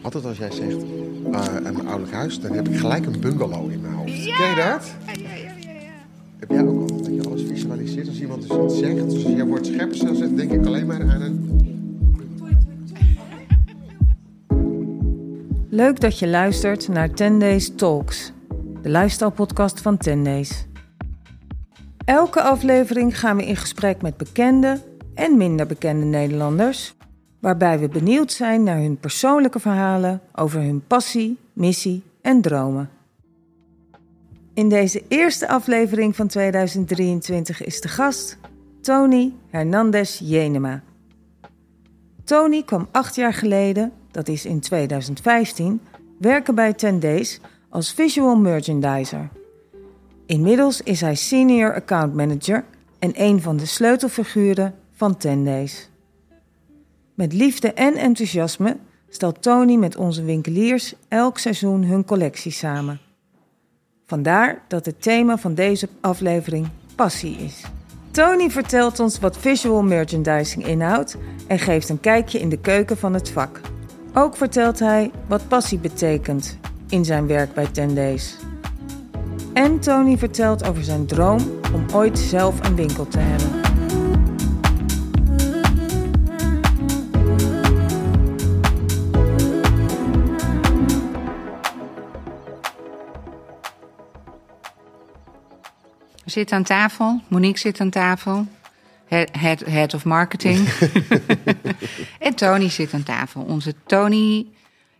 Altijd als jij zegt uh, een ouderlijk huis, dan heb ik gelijk een bungalow in mijn hoofd. Ja. Ken je dat? Ja, ja, ja, ja, ja. Heb jij ook altijd dat je alles visualiseert als iemand dus iets zegt? Dus als jij woord scherp zet, denk ik alleen maar aan een... Leuk dat je luistert naar 10 Days Talks, de lifestyle-podcast van 10 Days. Elke aflevering gaan we in gesprek met bekende en minder bekende Nederlanders, waarbij we benieuwd zijn naar hun persoonlijke verhalen over hun passie, missie en dromen. In deze eerste aflevering van 2023 is de gast Tony Hernandez Jenema. Tony kwam acht jaar geleden, dat is in 2015, werken bij 10 Days als visual merchandiser. Inmiddels is hij senior account manager en een van de sleutelfiguren van 10 Days. Met liefde en enthousiasme stelt Tony met onze winkeliers elk seizoen hun collectie samen. Vandaar dat het thema van deze aflevering passie is. Tony vertelt ons wat visual merchandising inhoudt en geeft een kijkje in de keuken van het vak. Ook vertelt hij wat passie betekent in zijn werk bij 10 Days. En Tony vertelt over zijn droom om ooit zelf een winkel te hebben. Zitten aan tafel. Monique zit aan tafel. Head, head, of marketing. en Tony zit aan tafel. Onze Tony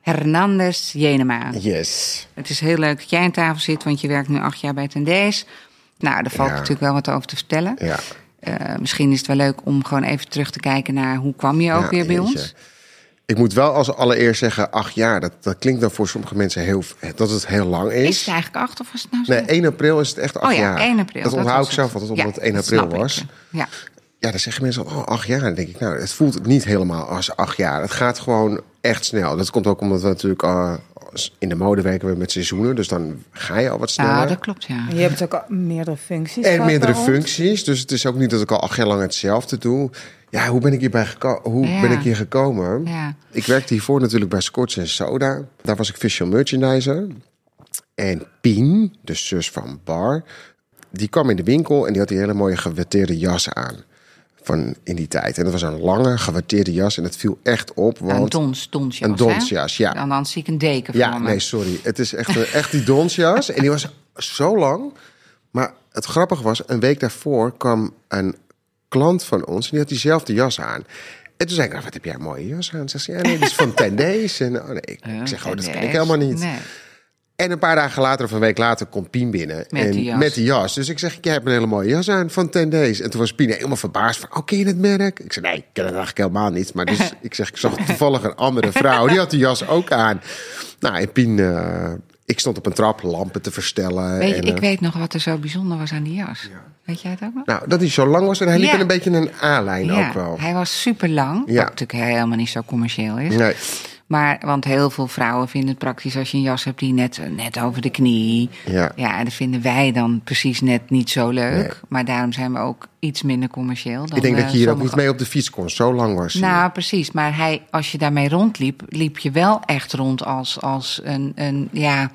Hernandez Jenema. Yes. Het is heel leuk dat jij aan tafel zit, want je werkt nu acht jaar bij Tendees. Nou, daar valt Ja. natuurlijk wel wat over te vertellen. Ja. Eh, misschien is het wel leuk om gewoon even terug te kijken naar hoe kwam je ook Ja, weer bij ons. Ik moet wel als allereerst zeggen, acht jaar, dat, dat klinkt dan voor sommige mensen heel, dat het heel lang is. Is het eigenlijk acht of was het nou zo? Nee, 1 april is het echt acht oh ja, jaar. 1 april. Dat onthoud ik zelf het. omdat het 1 dat april ik. was. Ja. Ja, dan zeggen mensen, oh, acht jaar. Dan denk ik, nou, het voelt niet helemaal als acht jaar. Het gaat gewoon echt snel. Dat komt ook omdat we natuurlijk uh, in de mode werken we met seizoenen. Dus dan ga je al wat sneller. Ja, dat klopt, ja. En je hebt ook al meerdere functies. en meerdere functies. Dus het is ook niet dat ik al acht jaar lang hetzelfde doe. Ja, hoe ben ik hierbij gekomen? Hoe Ja. ben ik hier gekomen? Ja. Ik werkte hiervoor natuurlijk bij Scotch en Soda. Daar was ik visual merchandiser. En Pien, de zus van Bar, die kwam in de winkel en die had die hele mooie gewetteerde jas aan. Van in die tijd. En dat was een lange gewetteerde jas en het viel echt op. Want Een dons, donsjas, Een donsjas, ja. Dan, dan zie ik een deken ja, voor me. nee, sorry. Het is echt, echt die donsjas. en die was zo lang. Maar het grappige was, een week daarvoor kwam een klant van ons... en die had diezelfde jas aan. En toen zei ik, nou, wat heb jij een mooie jas aan? Zegt ze, ja, nee, die is van 10 Days. En, oh, nee, ik, Ja, ik zeg, oh, dat ken ik helemaal niet. Nee. En een paar dagen later, of een week later, komt Pien binnen. Met en, die jas. Met die jas. Dus ik zeg, jij hebt een hele mooie jas aan van 10 Days. En toen was Pien helemaal verbaasd van, oh, ken je het merk? Ik zei, nee, ik ken het eigenlijk helemaal niet. Maar dus, ik zeg, ik zag toevallig een andere vrouw. Die had die jas ook aan. Nou, en Pien, eh, ik stond op een trap lampen te verstellen. Weet je, en, ik eh, weet nog wat er zo bijzonder was aan die jas. Weet jij het ook nog? Nou, dat hij zo lang was en hij liep Ja. een beetje een A-lijn ja, ook wel. hij was super lang. Ja. Wat natuurlijk helemaal niet zo commercieel is. Nee. Maar, want heel veel vrouwen vinden het praktisch als je een jas hebt die net, net over de knie. Ja. ja, en dat vinden wij dan precies net niet zo leuk. Nee. Maar daarom zijn we ook iets minder commercieel. Dan, Ik denk eh, dat je hier ook niet mee op de fiets kon. Zo lang was hij. Nou, precies. Maar hij, als je daarmee rondliep, liep je wel echt rond als, als een, een, ja,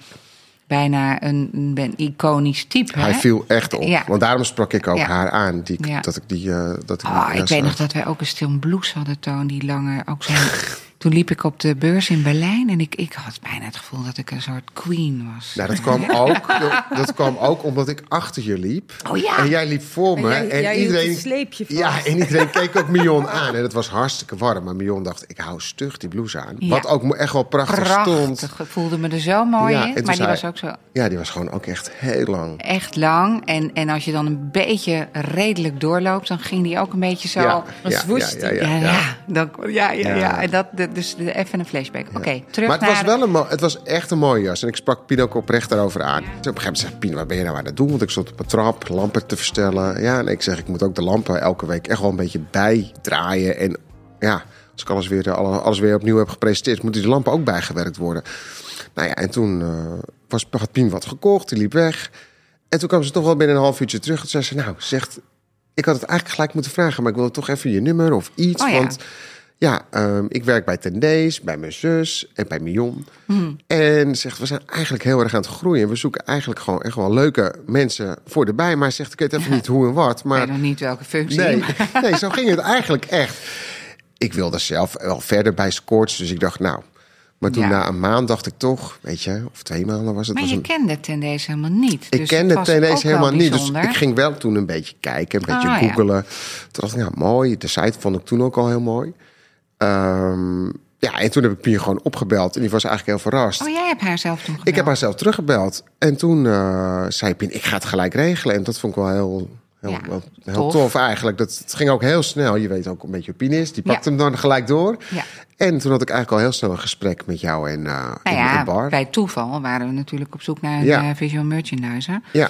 bijna een, een iconisch type. hij hè? viel echt op. Ja. Want daarom sprak ik ook Ja. haar aan. Die, Ja. Dat ik die... eh, dat ik Ah, die ik weet nog dat wij ook een stil blouse hadden, Toon, die lange, ook zo'n... Toen liep ik op de beurs in Berlijn en ik, ik had bijna het gevoel dat ik een soort queen was. Nou, dat kwam, ook, dat kwam ook omdat ik achter je liep. Oh ja. En jij liep voor me. En jij- jij hield het sleepje vast. Ja, en iedereen keek ook Mion aan. En het was hartstikke warm. Maar Mion dacht, ik hou stug die blouse aan. Ja. Wat ook echt wel prachtig, stond. Ik voelde me er zo mooi Ja, en in. Maar die was ook zo Ja, die was gewoon ook echt heel lang. echt lang. En, en als je dan een beetje redelijk doorloopt, dan ging die ook een beetje zo... Ja, ja, ja, ja, Ja, ja. ja, dan, ja, ja, ja. Ja. En dat, dus even een flashback. Oké, terug Maar het naar... was wel een het was echt een mooie jas. En ik sprak Pien ook oprecht daarover aan. Toen op een gegeven moment zei Pien, wat ben je nou aan het doen? Want ik stond op een trap, lampen te verstellen. Ja, en ik zeg, ik moet ook de lampen elke week echt wel een beetje bijdraaien. En ja, als ik alles weer, alle- alles weer opnieuw heb gepresenteerd... moeten die lampen ook bijgewerkt worden. Nou ja, en toen eh, was, had Pien wat gekocht, die liep weg. En toen kwam ze toch wel binnen een half uurtje terug. En zei ze, nou, zegt... Ik had het eigenlijk gelijk moeten vragen, maar ik wilde toch even je nummer of iets. Oh ja. Want ja, ehm, ik werk bij Tendees, bij mijn zus en bij Mion. En zegt, we zijn eigenlijk heel erg aan het groeien. We zoeken eigenlijk gewoon echt wel leuke mensen voor erbij. Maar zegt, ik weet even niet hoe en wat. Ik Maar weet nog niet welke functie. Nee, maar- nee, zo ging het eigenlijk echt. Ik wilde zelf wel verder bij Scorch, dus ik dacht, nou. Maar toen Ja. na een maand dacht ik toch, weet je, of twee maanden was het. Maar was je een- kende Tendees helemaal niet. ik dus kende TNS ook wel helemaal niet, dus ik ging wel toen een beetje kijken, een beetje Oh, ja. googelen. Toen dacht ik, ja, mooi. De site vond ik toen ook al heel mooi. Ehm, ja, en toen heb ik Pien gewoon opgebeld en die was eigenlijk heel verrast. Oh, jij hebt haar zelf toen Ik heb haar zelf teruggebeld. En toen eh, zei Pien, ik ga het gelijk regelen. En dat vond ik wel heel, heel, Ja, wel- heel tof. tof. eigenlijk. Dat, het ging ook heel snel. Je weet ook een beetje hoe Pien is. Die pakt Ja. hem dan gelijk door. Ja. En toen had ik eigenlijk al heel snel een gesprek met jou en, eh Nou in, ja, in bar. bij toeval waren we natuurlijk op zoek naar een eh, visual merchandiser. Ja,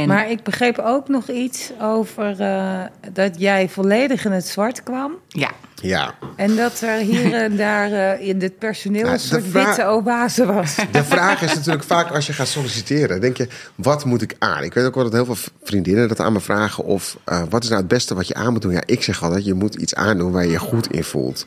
En Maar ik begreep ook nog iets over eh, dat jij volledig in het zwart kwam. ja, ja. En dat er hier en daar eh, in dit personeel Nou, een soort vraag- witte oase was. De vraag is natuurlijk vaak als je gaat solliciteren, denk je, wat moet ik aan? Ik weet ook wel dat heel veel vriendinnen dat aan me vragen of eh, wat is nou het beste wat je aan moet doen? Ja, ik zeg altijd, je moet iets aandoen waar je je goed in voelt.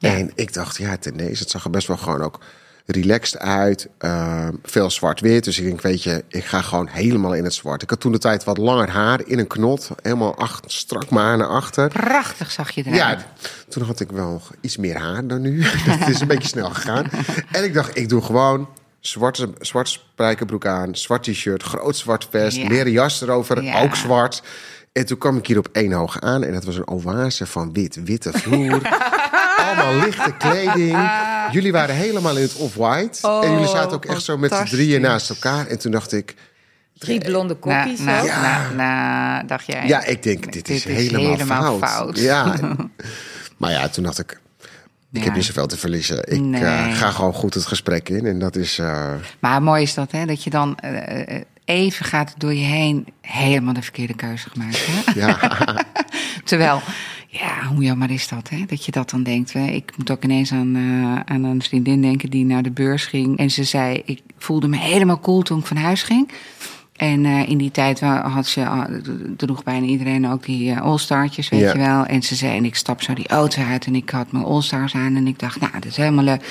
En ik dacht, ja, ten deze, het zag er best wel gewoon ook relaxed uit. eh, veel zwart-wit. Dus ik denk, weet je, ik ga gewoon helemaal in het zwart. Ik had toen de tijd wat langer haar in een knot. Helemaal achter, strak mijn haar naar achter. prachtig zag je eruit. Ja, toen had ik wel iets meer haar dan nu. Het is een beetje snel gegaan. En ik dacht, ik doe gewoon zwarte, zwarte spijkerbroek aan, zwart t-shirt, groot zwart vest, Ja. leren jas erover, Ja. ook zwart. En toen kwam ik hier op één hoog aan en het was een oase van wit, witte vloer. Allemaal lichte kleding. Jullie waren helemaal in het off-white. en jullie zaten ook echt zo met z'n drieën naast elkaar. En toen dacht ik, Drie blonde Nou, kopjes. nou, ook. nou, nou, dacht jij. ja, ik denk, dit is, helemaal, fout. Ja. maar ja, toen dacht ik, ik Ja. heb niet zoveel te verliezen. Ik Nee. eh, ga gewoon goed het gesprek in. En dat is. eh, Maar mooi is dat, hè? Dat je dan eh, eh, even gaat het door je heen helemaal de verkeerde keuze gemaakt. Hè? ja, Terwijl, ja, hoe jammer is dat, hè? Dat je dat dan denkt. Hè? Ik moet ook ineens aan, eh, aan een vriendin denken die naar de beurs ging. En ze zei, ik voelde me helemaal cool toen ik van huis ging. En eh, in die tijd had ze, d- droeg bijna iedereen ook die eh, all-startjes, weet Ja. je wel. En ze zei, en ik stap zo die auto uit en ik had mijn all-stars aan. En ik dacht, nou, dat is helemaal leuk.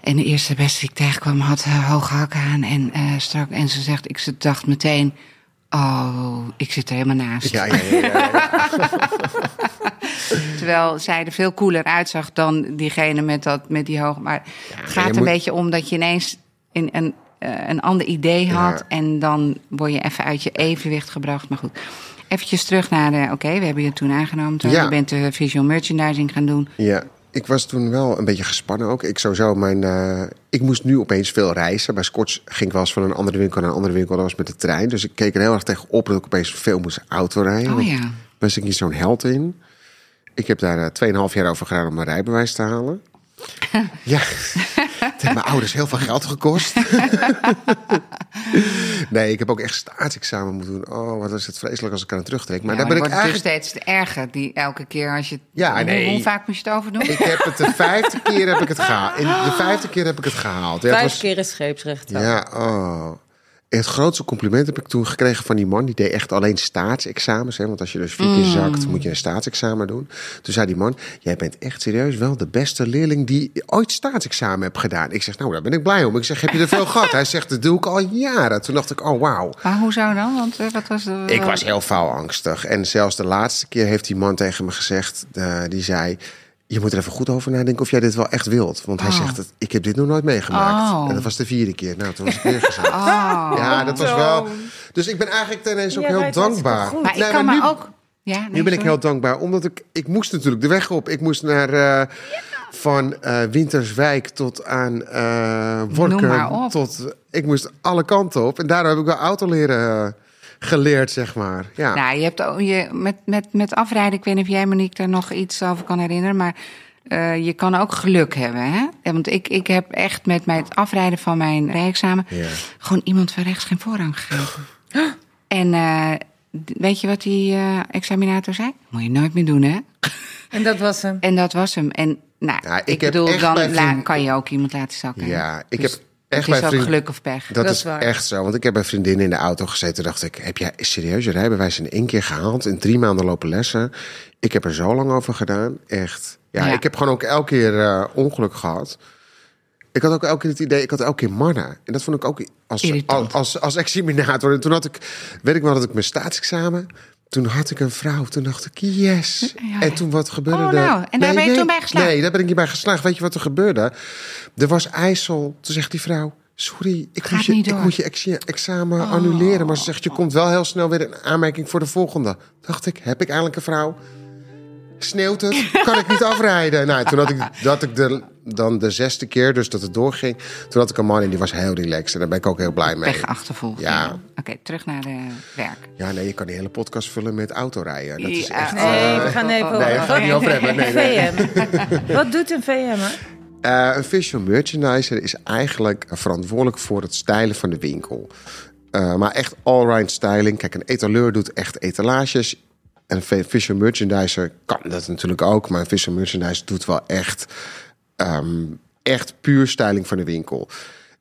En de eerste beste die ik tegenkwam had hoge hakken aan en strak. En ze zegt, ik ze- dacht meteen, oh, ik zit er helemaal naast. ja, ja, ja, ja, ja. Terwijl zij er veel cooler uitzag dan diegene met, dat, met die hoge. Maar het gaat een moet- beetje om dat je ineens in een, eh, een ander idee had. En dan word je even uit je evenwicht gebracht. Maar goed, eventjes terug naar de... Oké, we hebben je toen aangenomen. Toen. Je bent de visual merchandising gaan doen. Ja, ik was toen wel een beetje gespannen ook. Ik sowieso mijn. eh, ik moest nu opeens veel reizen. Bij Scotch ging ik wel eens van een andere winkel naar een andere winkel. Dat was met de trein. Dus ik keek er heel erg tegen op dat ik opeens veel moest autorijden. Oh ja. was ik niet zo'n held in. Ik heb daar eh, 2,5 jaar over gedaan om mijn rijbewijs te halen. ja, het heeft mijn ouders heel veel geld gekost. nee, ik heb ook echt staatsexamen moeten doen. Oh, wat is het vreselijk als ik aan het terugtrek. Maar Ja, daar ben ik wordt het eigenlijk... dus steeds erger. Die elke keer als je... Ja, hoe, nee. hoe vaak moest je het overdoen? Ik heb het de vijfde keer heb ik het gehaald. In de vijfde keer heb ik het gehaald. Ja, het Vijf was- keer is scheepsrecht. Ja, oh. Het grootste compliment heb ik toen gekregen van die man. Die deed echt alleen staatsexamens. Hè? Want als je dus vier keer zakt, moet je een staatsexamen doen. Toen zei die man, jij bent echt serieus wel de beste leerling die ooit staatsexamen hebt gedaan. Ik zeg, nou, daar ben ik blij om. Ik zeg, heb je er veel gehad? Hij zegt, dat doe ik al jaren. Toen dacht ik, oh, wauw. Maar hoezo dan? Want eh, wat was de... Ik was heel faalangstig. En zelfs de laatste keer heeft die man tegen me gezegd, eh, die zei... Je moet er even goed over nadenken of jij dit wel echt wilt. Want hij Oh. zegt, het, ik heb dit nog nooit meegemaakt. Oh. En dat was de vierde keer. Nou, toen was ik weer gezegd. Oh. Ja, dat was wel. Dus ik ben eigenlijk ten eerste ook heel dankbaar. goed. Maar ik Nee, kan maar nu, ook... Ja, nee, nu ben ik heel dankbaar, omdat ik, ik moest natuurlijk de weg op. Ik moest naar eh, van eh, Winterswijk tot aan eh Noem maar Workum. op. Tot, ik moest alle kanten op. En daardoor heb ik wel auto leren geleerd, zeg maar. Ja. Nou, je hebt ook, je, met, met, met afrijden, ik weet niet of jij, Monique, daar nog iets over kan herinneren, maar eh, je kan ook geluk hebben. Hè? Want ik, ik heb echt met, met het afrijden van mijn rijexamen Ja. gewoon iemand van rechts geen voorrang gegeven. En eh, weet je wat die eh, examinator zei? Moet je nooit meer doen, hè? En dat was hem. En dat was hem. En nou, Ja, ik, ik heb bedoel, dan kan je ook iemand laten zakken. Ja, ik Dus- heb Het bij is ook vriend- geluk of pech. Dat, Dat is waar. echt zo. Want ik heb bij vriendinnen in de auto gezeten. dacht ik, heb jij serieus je rijbewijs in één keer gehaald? In drie maanden lopen lessen. Ik heb er zo lang over gedaan. Echt. Ja, Ja. ik heb gewoon ook elke keer eh, ongeluk gehad. Ik had ook elke keer het idee, ik had elke keer mannen. En dat vond ik ook als, Irritant. als, als, als examinator. En toen had ik, weet ik wel dat ik mijn staatsexamen... Toen had ik een vrouw. Toen dacht ik, yes. Ja, En toen wat gebeurde Oh, er? nou, en daar ben je toen bij geslaagd? Nee, daar ben ik niet bij geslaagd. Weet je wat er gebeurde? Er was IJssel. Toen zegt die vrouw... Sorry, ik, moet je, ik moet examen annuleren. Maar ze zegt, je komt wel heel snel weer in aanmerking voor de volgende. Dacht ik, heb ik eigenlijk een vrouw? Sneeuwt het? Kan ik niet afrijden? Nou, toen had ik, dat ik de, dan de zesde keer, dus dat het doorging. Toen had ik een man en die was heel relaxed. En daar ben ik ook heel blij mee. Pech achtervolgd. Ja. Oké, terug naar de werk. Ja, nee, je kan die hele podcast vullen met autorijden. Dat is echt... Nee, eh, we gaan even nee, daar gaan we niet over hebben. Nee, nee. VM. Wat doet een VM? Hè? Eh, een visual merchandiser is eigenlijk verantwoordelijk voor het stylen van de winkel. Eh, maar echt allround styling. Kijk, een etaleur doet echt etalages. En een vi- visual merchandiser kan dat natuurlijk ook. Maar een visual merchandiser doet wel echt, ehm, echt puur styling van de winkel.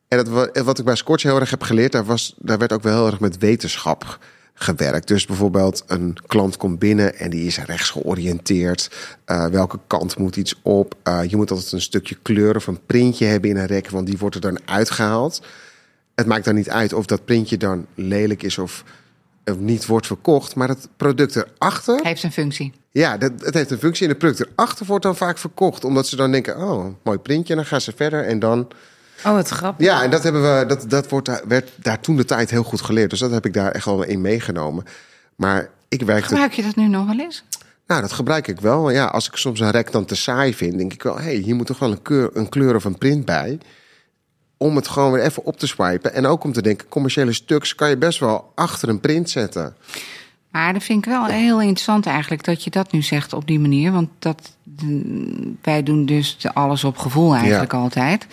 En dat, wa- wat ik bij Scotch heel erg heb geleerd, daar, was, daar werd ook wel heel erg met wetenschap gewerkt. Dus bijvoorbeeld een klant komt binnen en die is rechts georiënteerd. Eh, welke kant moet iets op? Eh, je moet altijd een stukje kleur of een printje hebben in een rek, want die wordt er dan uitgehaald. Het maakt dan niet uit of dat printje dan lelijk is of niet wordt verkocht, maar het product erachter, Heeft een functie. ja, dat, het heeft een functie en het product erachter wordt dan vaak verkocht, omdat ze dan denken, oh, mooi printje, en dan gaan ze verder en dan Oh, wat grappig. ja, en dat, hebben we, dat, dat wordt, daar- werd daar toen de tijd heel goed geleerd. Dus dat heb ik daar echt wel in meegenomen. Maar ik werkte... Gebruik je dat nu nog wel eens? Nou, dat gebruik ik wel. Ja, als ik soms een rek dan te saai vind, denk ik wel... hé, hey, hier moet toch wel een, kleur, een kleur of een print bij. Om het gewoon weer even op te swipen. En ook om te denken, commerciële stuks kan je best wel achter een print zetten. Maar dat vind ik wel heel interessant eigenlijk dat je dat nu zegt op die manier. Want dat, wij doen dus alles op gevoel eigenlijk Ja. altijd.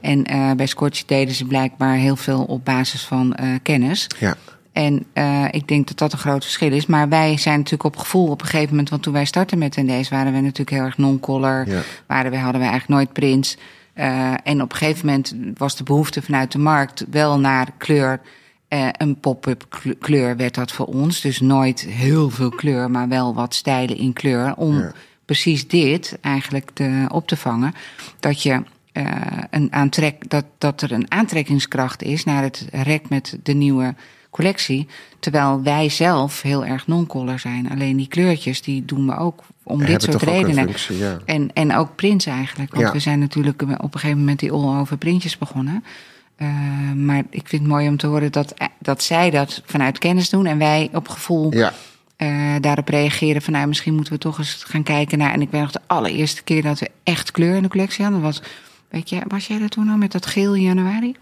En eh, bij Scotch deden ze blijkbaar heel veel op basis van eh, kennis. Ja, En eh, ik denk dat dat een groot verschil is. Maar wij zijn natuurlijk op gevoel op een gegeven moment. Want toen wij startten met ND's waren we natuurlijk heel erg non-color. Ja. Waren we, hadden we eigenlijk nooit prints. Eh, en op een gegeven moment was de behoefte vanuit de markt wel naar kleur. Eh, een pop-up kle- kleur werd dat voor ons. Dus nooit heel veel kleur, maar wel wat stijlen in kleur. Om Ja. precies dit eigenlijk te, op te vangen. Dat je eh, een aantrek, dat, dat er een aantrekkingskracht is naar het rek met de nieuwe collectie. Terwijl wij zelf heel erg non-color zijn. Alleen die kleurtjes, die doen we ook om dit soort toch ook een redenen. functie, ja. En, en ook prints eigenlijk. Want Ja. we zijn natuurlijk op een gegeven moment die all-over printjes begonnen. Eh, maar ik vind het mooi om te horen dat, dat zij dat vanuit kennis doen. En wij op gevoel ja. eh, daarop reageren van... nou, misschien moeten we toch eens gaan kijken naar... en ik weet nog de allereerste keer dat we echt kleur in de collectie hadden... was, weet je, was jij er toen al met dat geel in januari?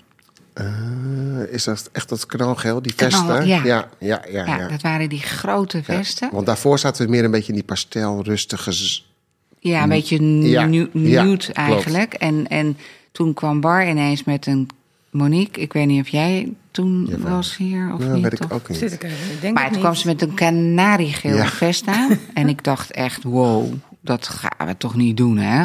Eh, is dat echt dat knalgeel, die Knal, vesten? ja. ja, ja, ja, Ja, ja. dat waren die grote Ja. vesten. Want daarvoor zaten we meer een beetje in die pastel, rustige... Ja, een beetje Ja, nu- ja, nude eigenlijk. En, en toen kwam Bar ineens met een Monique. Ik weet niet of jij toen Jawel. was hier of Nou, niet. weet ik of- ook niet. Zit ik even. Ik denk Maar het toen kwam ze met een kanariegeel Ja. vest aan. En ik dacht echt, wow, dat gaan we toch niet doen, hè?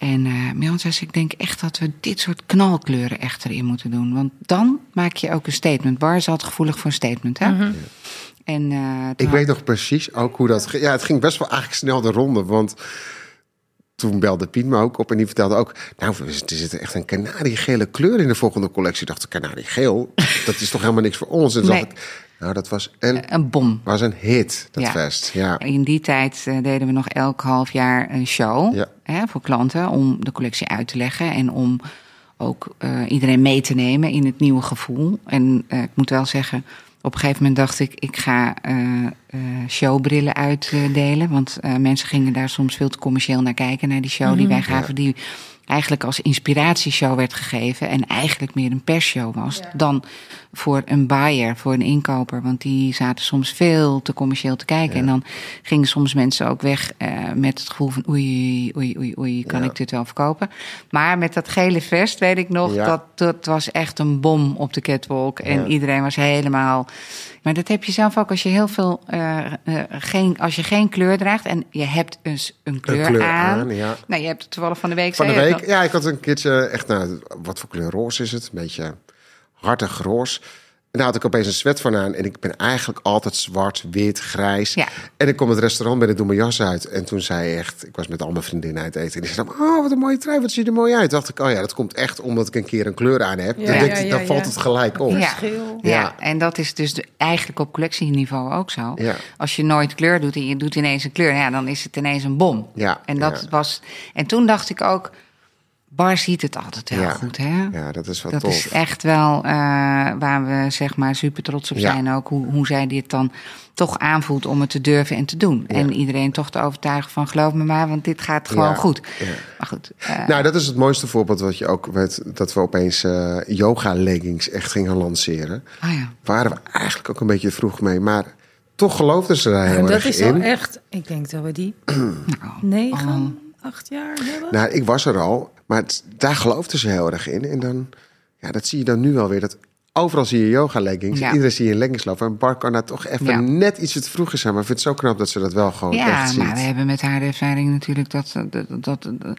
En eh Milan zei, ik denk echt dat we dit soort knalkleuren echt erin moeten doen. Want dan maak je ook een statement. Bar is altijd gevoelig voor een statement, hè? Mhm. En, eh, Ik had- weet nog precies ook hoe dat ging. Ja, het ging best wel eigenlijk snel de ronde. Want toen belde Piet me ook op en die vertelde ook... Nou, er zit echt een kanariegele kleur in de volgende collectie. Ik dacht, kanariegeel? Dat is toch helemaal niks voor ons? En toen Nee. dacht ik, nou, dat was een, een bom. was een hit, dat Ja. vest. Ja. In die tijd eh, deden we nog elk half jaar een show Ja. hè, voor klanten om de collectie uit te leggen en om ook eh, iedereen mee te nemen in het nieuwe gevoel. En eh, ik moet wel zeggen, op een gegeven moment dacht ik, ik ga eh, eh, showbrillen uitdelen. Want eh, mensen gingen daar soms veel te commercieel naar kijken, naar die show die wij gaven, die eigenlijk als inspiratieshow werd gegeven en eigenlijk meer een persshow was dan voor een buyer, voor een inkoper. Want die zaten soms veel te commercieel te kijken. En dan gingen soms mensen ook weg eh, met het gevoel van oei, oei, oei, oei, kan Ja. ik dit wel verkopen? Maar met dat gele vest weet ik nog, Ja. dat, dat was echt een bom op de catwalk. En iedereen was helemaal... Maar dat heb je zelf ook als je heel veel, eh, eh, geen, als je geen kleur draagt en je hebt dus een kleur, kleur aan. Nou, je hebt het toevallig van de week. Van de week, ja, ik had een keertje echt, nou, wat voor kleur roze is het? Een beetje hartig roze. En daar had ik opeens een sweat van aan. En ik ben eigenlijk altijd zwart, wit, grijs. Ja. En ik kom het restaurant binnen, doe mijn jas uit. En toen zei echt, ik was met al mijn vriendinnen uit eten. En die zei, oh, wat een mooie trui, wat ziet er mooi uit. dacht ik, oh ja, dat komt echt omdat ik een keer een kleur aan heb. Ja, dan, ja, denk ik, ja, dan ja. valt het gelijk op. Ja. Ja. Ja. en dat is dus de- eigenlijk op collectieniveau ook zo. Ja. Als je nooit kleur doet en je doet ineens een kleur, ja, dan is het ineens een bom. Ja, En, dat ja. was, en toen dacht ik ook, Bar ziet het altijd wel Ja. goed, hè? Ja, dat is wel Dat tof. is echt wel eh, waar we zeg maar super trots op Ja. zijn ook. Hoe, hoe zij dit dan toch aanvoelt om het te durven en te doen. En iedereen toch te overtuigen van geloof me maar, want dit gaat gewoon Ja. goed. Ja. Maar goed, eh, Nou, dat is het mooiste voorbeeld wat je ook weet. Dat we opeens eh, yoga leggings echt gingen lanceren. ah ja. Waren we eigenlijk ook een beetje vroeg mee. Maar toch geloofden ze daar heel En dat erg is in. al echt, ik denk dat we die negen, acht jaar hebben. Nou, ik was er al. Maar het- daar geloofden ze heel erg in. En dan, ja, dat zie je dan nu alweer. Dat overal zie je yoga leggings. Ja. Iedereen zie je in leggings lopen. En Bar kan daar toch even Ja. net iets te vroeg zijn. Maar ik vind het zo knap dat ze dat wel gewoon echt Ja, ziet. maar we hebben met haar de ervaring natuurlijk dat, dat, dat, dat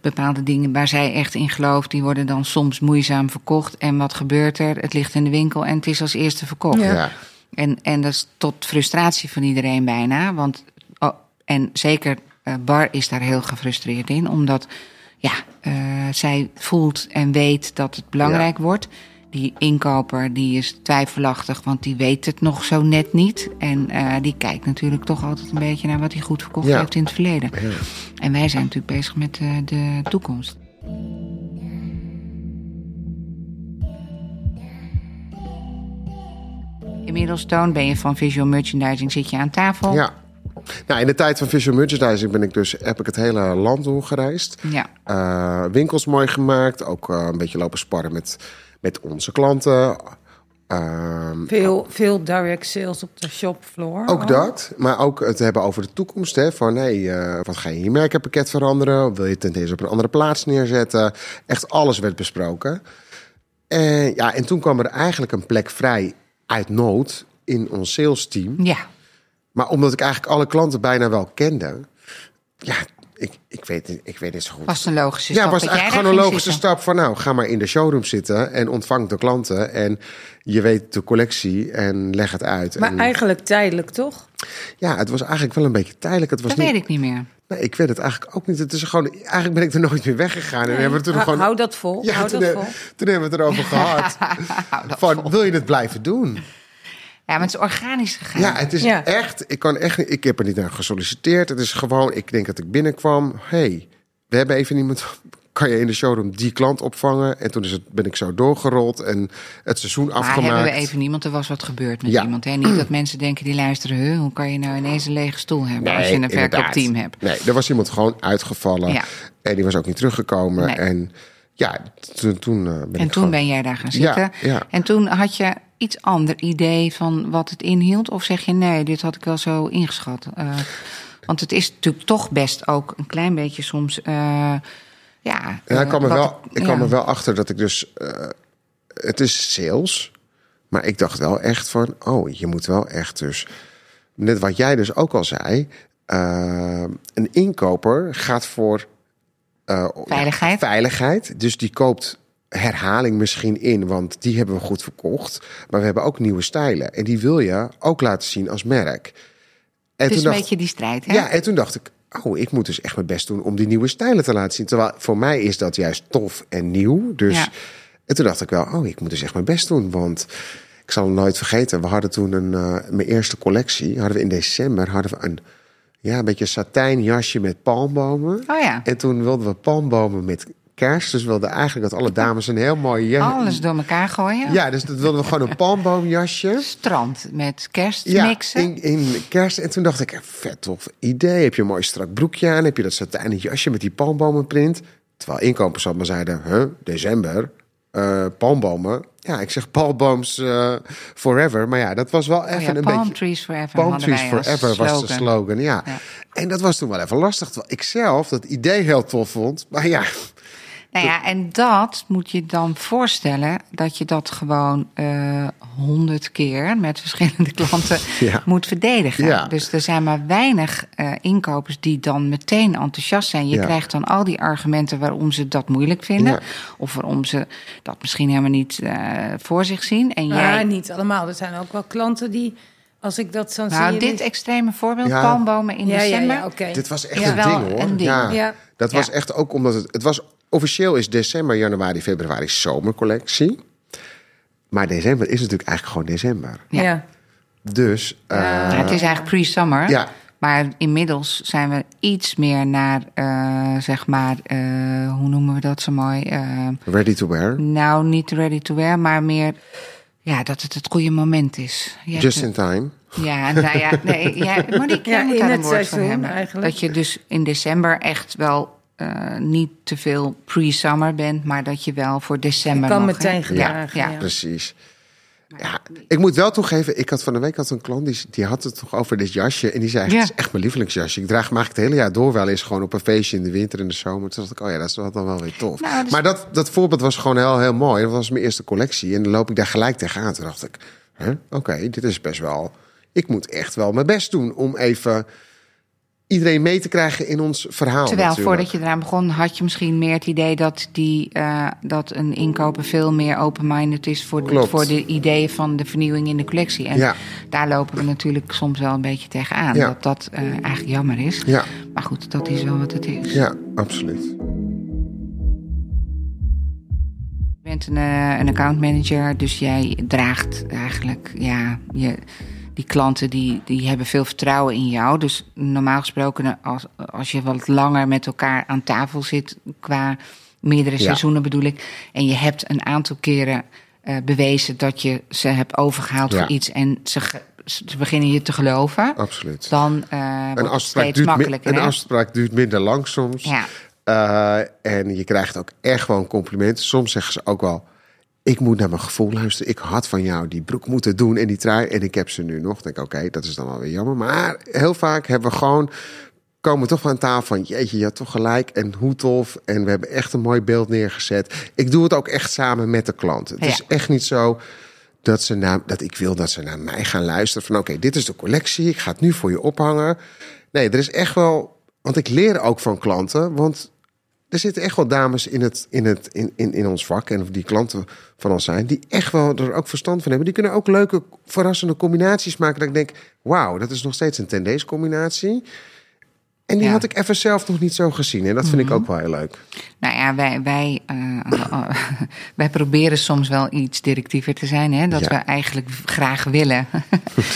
bepaalde dingen waar zij echt in gelooft, die worden dan soms moeizaam verkocht. En wat gebeurt er? Het ligt in de winkel en het is als eerste verkocht. Ja. Ja. En, en dat is tot frustratie van iedereen bijna. Want, oh, en zeker Bar is daar heel gefrustreerd in, omdat ja, eh, zij voelt en weet dat het belangrijk wordt. Die inkoper die is twijfelachtig, want die weet het nog zo net niet. En eh, die kijkt natuurlijk toch altijd een beetje naar wat hij goed verkocht Ja. heeft in het verleden. En wij zijn natuurlijk bezig met eh, de toekomst. Inmiddels, Toon, ben je van visual merchandising, zit je aan tafel. Ja. Nou, in de tijd van visual merchandising ben ik dus, heb ik het hele land doorgereisd. Ja. Eh, winkels mooi gemaakt. Ook eh, een beetje lopen sparren met, met onze klanten. Ehm, Veel, veel direct sales op de shopfloor. ook dat. Maar ook het hebben over de toekomst. Hè, van hey, eh, wat ga je in je merkenpakket veranderen? Wil je het ten eerste op een andere plaats neerzetten? Echt alles werd besproken. En, ja, en toen kwam er eigenlijk een plek vrij uit nood in ons sales team. Ja. Maar omdat ik eigenlijk alle klanten bijna wel kende. Ja, ik, ik, weet, niet- ik weet niet zo goed. Was het een logische ja, stap was dat jij eigenlijk gewoon een logische zitten? stap van nou, ga maar in de showroom zitten en ontvang de klanten. En je weet de collectie en leg het uit. Maar en, eigenlijk tijdelijk, toch? ja, het was eigenlijk wel een beetje tijdelijk. Het was Dat niet, weet ik niet meer. Nee, ik weet het eigenlijk ook niet. Het is gewoon, eigenlijk ben ik er nooit meer weggegaan. En hebben we het toen Hou- gewoon. Hou dat vol. ja, hou toen, dat he- vol. toen hebben we het erover gehad. van, wil je het blijven doen? Ja, maar het is organisch gegaan. Ja, het is Ja. echt. Ik kan echt. niet- Ik heb er niet naar gesolliciteerd. Het is gewoon. Ik denk dat ik binnenkwam. hey, we hebben even iemand. Kan je in de showroom die klant opvangen? En toen is het, ben ik zo doorgerold en het seizoen maar afgemaakt. hebben we even niemand, er was wat gebeurd met Ja. iemand. Hè? Niet dat mensen denken die luisteren, huh, hoe kan je nou ineens een lege stoel hebben als je een verkoopteam hebt. Nee, er was iemand gewoon uitgevallen. Ja. En die was ook niet teruggekomen. Nee. En ja, toen, toen eh, ben En ik toen gewoon- ben jij daar gaan Ja, zitten. ja. En toen had je iets ander idee van wat het inhield? Of zeg je nee, dit had ik wel zo ingeschat? Eh, want het is natuurlijk toch best ook een klein beetje soms. eh, ja, Ja, ik kwam er eh, wel, ik kwam ja. er wel achter dat ik dus... eh, het is sales, maar ik dacht wel echt van... Oh, je moet wel echt dus... Net wat jij dus ook al zei... eh, een inkoper gaat voor... eh, Veiligheid. Veiligheid. Dus die koopt herhaling misschien in, want die hebben we goed verkocht. Maar we hebben ook nieuwe stijlen. En die wil je ook laten zien als merk. En Het is een dacht- beetje die strijd, hè? ja, en toen dacht ik, oh, ik moet dus echt mijn best doen om die nieuwe stijlen te laten zien. Terwijl voor mij is dat juist tof en nieuw. Dus Ja. en toen dacht ik wel, oh, ik moet dus echt mijn best doen. Want ik zal het nooit vergeten, we hadden toen een, eh, mijn eerste collectie, hadden we in december, hadden we een, ja, een beetje satijn jasje met palmbomen. Oh ja. En toen wilden we palmbomen met kerst. Dus we wilden eigenlijk dat alle dames een heel mooi. Alles door elkaar gooien. Ja, dus dat wilden we gewoon een palmboomjasje. Strand met kerst Ja, mixen. in, in kerst. En toen dacht ik, vet tof idee. Heb je een mooi strak broekje aan? Heb je dat satijnen jasje met die palmbomenprint? Terwijl inkopers al maar zeiden, huh, december, eh, palmbomen. Ja, ik zeg palmbooms eh, forever. Maar ja, dat was wel even Oh ja, een Palm beetje... Trees Forever. Palm Trees Forever was de slogan. slogan, ja. Ja. En dat was toen wel even lastig. Terwijl ik zelf dat idee heel tof vond. Maar ja, Nou ja, en dat moet je dan voorstellen dat je dat gewoon eh, honderd keer met verschillende klanten Ja. moet verdedigen. Ja. Dus er zijn maar weinig eh, inkopers die dan meteen enthousiast zijn. Je Ja. krijgt dan al die argumenten waarom ze dat moeilijk vinden. Ja. Of waarom ze dat misschien helemaal niet eh, voor zich zien. En Ja, jij, niet allemaal. Er zijn ook wel klanten die, als ik dat zo nou, zie... dit extreme voorbeeld, Ja. palmbomen in ja, ja, december. ja, oké. Dit was echt Ja, een ding hoor. een ding. Ja, Ja. Dat was Ja. echt ook omdat het. Het was officieel is december, januari, februari zomercollectie. Maar december is natuurlijk eigenlijk gewoon december. Ja. Dus. eh, Ja, het is eigenlijk pre-summer. Ja. Maar inmiddels zijn we iets meer naar, eh, zeg maar, eh, hoe noemen we dat zo mooi? Ready to wear. nou, niet ready to wear, maar meer ja, dat het het goede moment is. Je Just in time. Ja, nou ja, nee, ja, Monique, jij Ja, moet in daar een woord seizoen hebben. eigenlijk. Dat je dus in december echt wel eh, niet te veel pre-summer bent, maar dat je wel voor december Je kan mag, meteen gedragen, Ja, ja. ja. Precies. Ja, ik moet wel toegeven, ik had van de week had een klant die, die had het toch over dit jasje. En die zei: Ja. Het is echt mijn lievelingsjasje. Ik draag hem eigenlijk het hele jaar door wel eens gewoon op een feestje in de winter en de zomer. Toen dacht ik: Oh ja, dat is wel dan wel weer tof. Nou, is- Maar dat, dat voorbeeld was gewoon heel, heel mooi. Dat was mijn eerste collectie. En dan loop ik daar gelijk tegenaan. Toen dacht ik: hè, Oké, dit is best wel. Ik moet echt wel mijn best doen om even iedereen mee te krijgen in ons verhaal. Terwijl natuurlijk. voordat je eraan begon, had je misschien meer het idee dat, die, eh, dat een inkoper veel meer open-minded is voor de, Klopt. voor de ideeën van de vernieuwing in de collectie. En Ja. daar lopen we natuurlijk soms wel een beetje tegenaan. Ja. Dat dat eh, eigenlijk jammer is. Ja, Maar goed, dat is wel wat het is. ja, absoluut. Je bent een, eh, een accountmanager, dus jij draagt eigenlijk, ja, je, die klanten die, die hebben veel vertrouwen in jou. Dus normaal gesproken, als, als je wat langer met elkaar aan tafel zit, qua meerdere Ja. seizoenen bedoel ik, en je hebt een aantal keren eh, bewezen dat je ze hebt overgehaald Ja. voor iets en ze, ze beginnen je te geloven, absoluut. dan wordt Een het steeds makkelijker. een afspraak duurt minder lang soms. Ja. Eh, en je krijgt ook echt gewoon complimenten. Soms zeggen ze ook wel: Ik moet naar mijn gevoel luisteren. Ik had van jou die broek moeten doen en die trui. En ik heb ze nu nog. Denk oké, dat is dan wel weer jammer. Maar heel vaak hebben we gewoon. Komen we toch van tafel van jeetje, je had toch gelijk en hoe tof. En we hebben echt een mooi beeld neergezet. Ik doe het ook echt samen met de klant. Het Ja. is echt niet zo dat, ze naar, dat ik wil dat ze naar mij gaan luisteren. Van oké, dit is de collectie. Ik ga het nu voor je ophangen. Nee, er is echt wel. Want ik leer ook van klanten. Want er zitten echt wel dames in, het, in, het, in, in, in ons vak. En die klanten van ons zijn. Die echt wel er ook verstand van hebben. Die kunnen ook leuke, verrassende combinaties maken. Dat ik denk: wauw, dat is nog steeds een ten combinatie. En die Ja. had ik even zelf nog niet zo gezien. En dat vind ik ook wel heel leuk. Nou ja, wij, wij, eh, wij proberen soms wel iets directiever te zijn. Hè? Dat Ja. we eigenlijk graag willen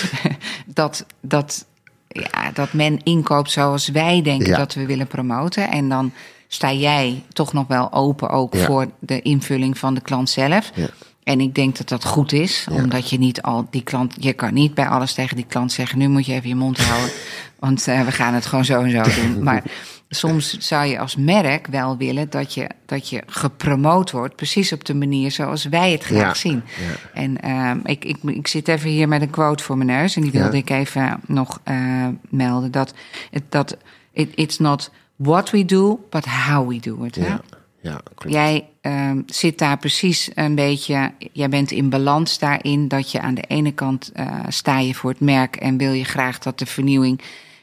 dat, dat, ja, dat men inkoopt zoals wij denken Ja. dat we willen promoten. En dan sta jij toch nog wel open ook Ja. voor de invulling van de klant zelf. Ja. En ik denk dat dat goed is, omdat je niet al die klant, je kan niet bij alles tegen die klant zeggen: nu moet je even je mond houden, want eh, we gaan het gewoon zo en zo doen. Maar soms zou je als merk wel willen dat je, dat je gepromoot wordt, precies op de manier zoals wij het graag zien. ja. En ehm, ik, ik, ik zit even hier met een quote voor mijn neus en die wilde ik even nog eh, melden: dat, het, dat it, it's not what we do, but how we do it. hè? Ja, ja klopt. Jij ehm, zit daar precies een beetje. Jij bent in balans daarin dat je aan de ene kant eh, sta je voor het merk en wil je graag dat de vernieuwing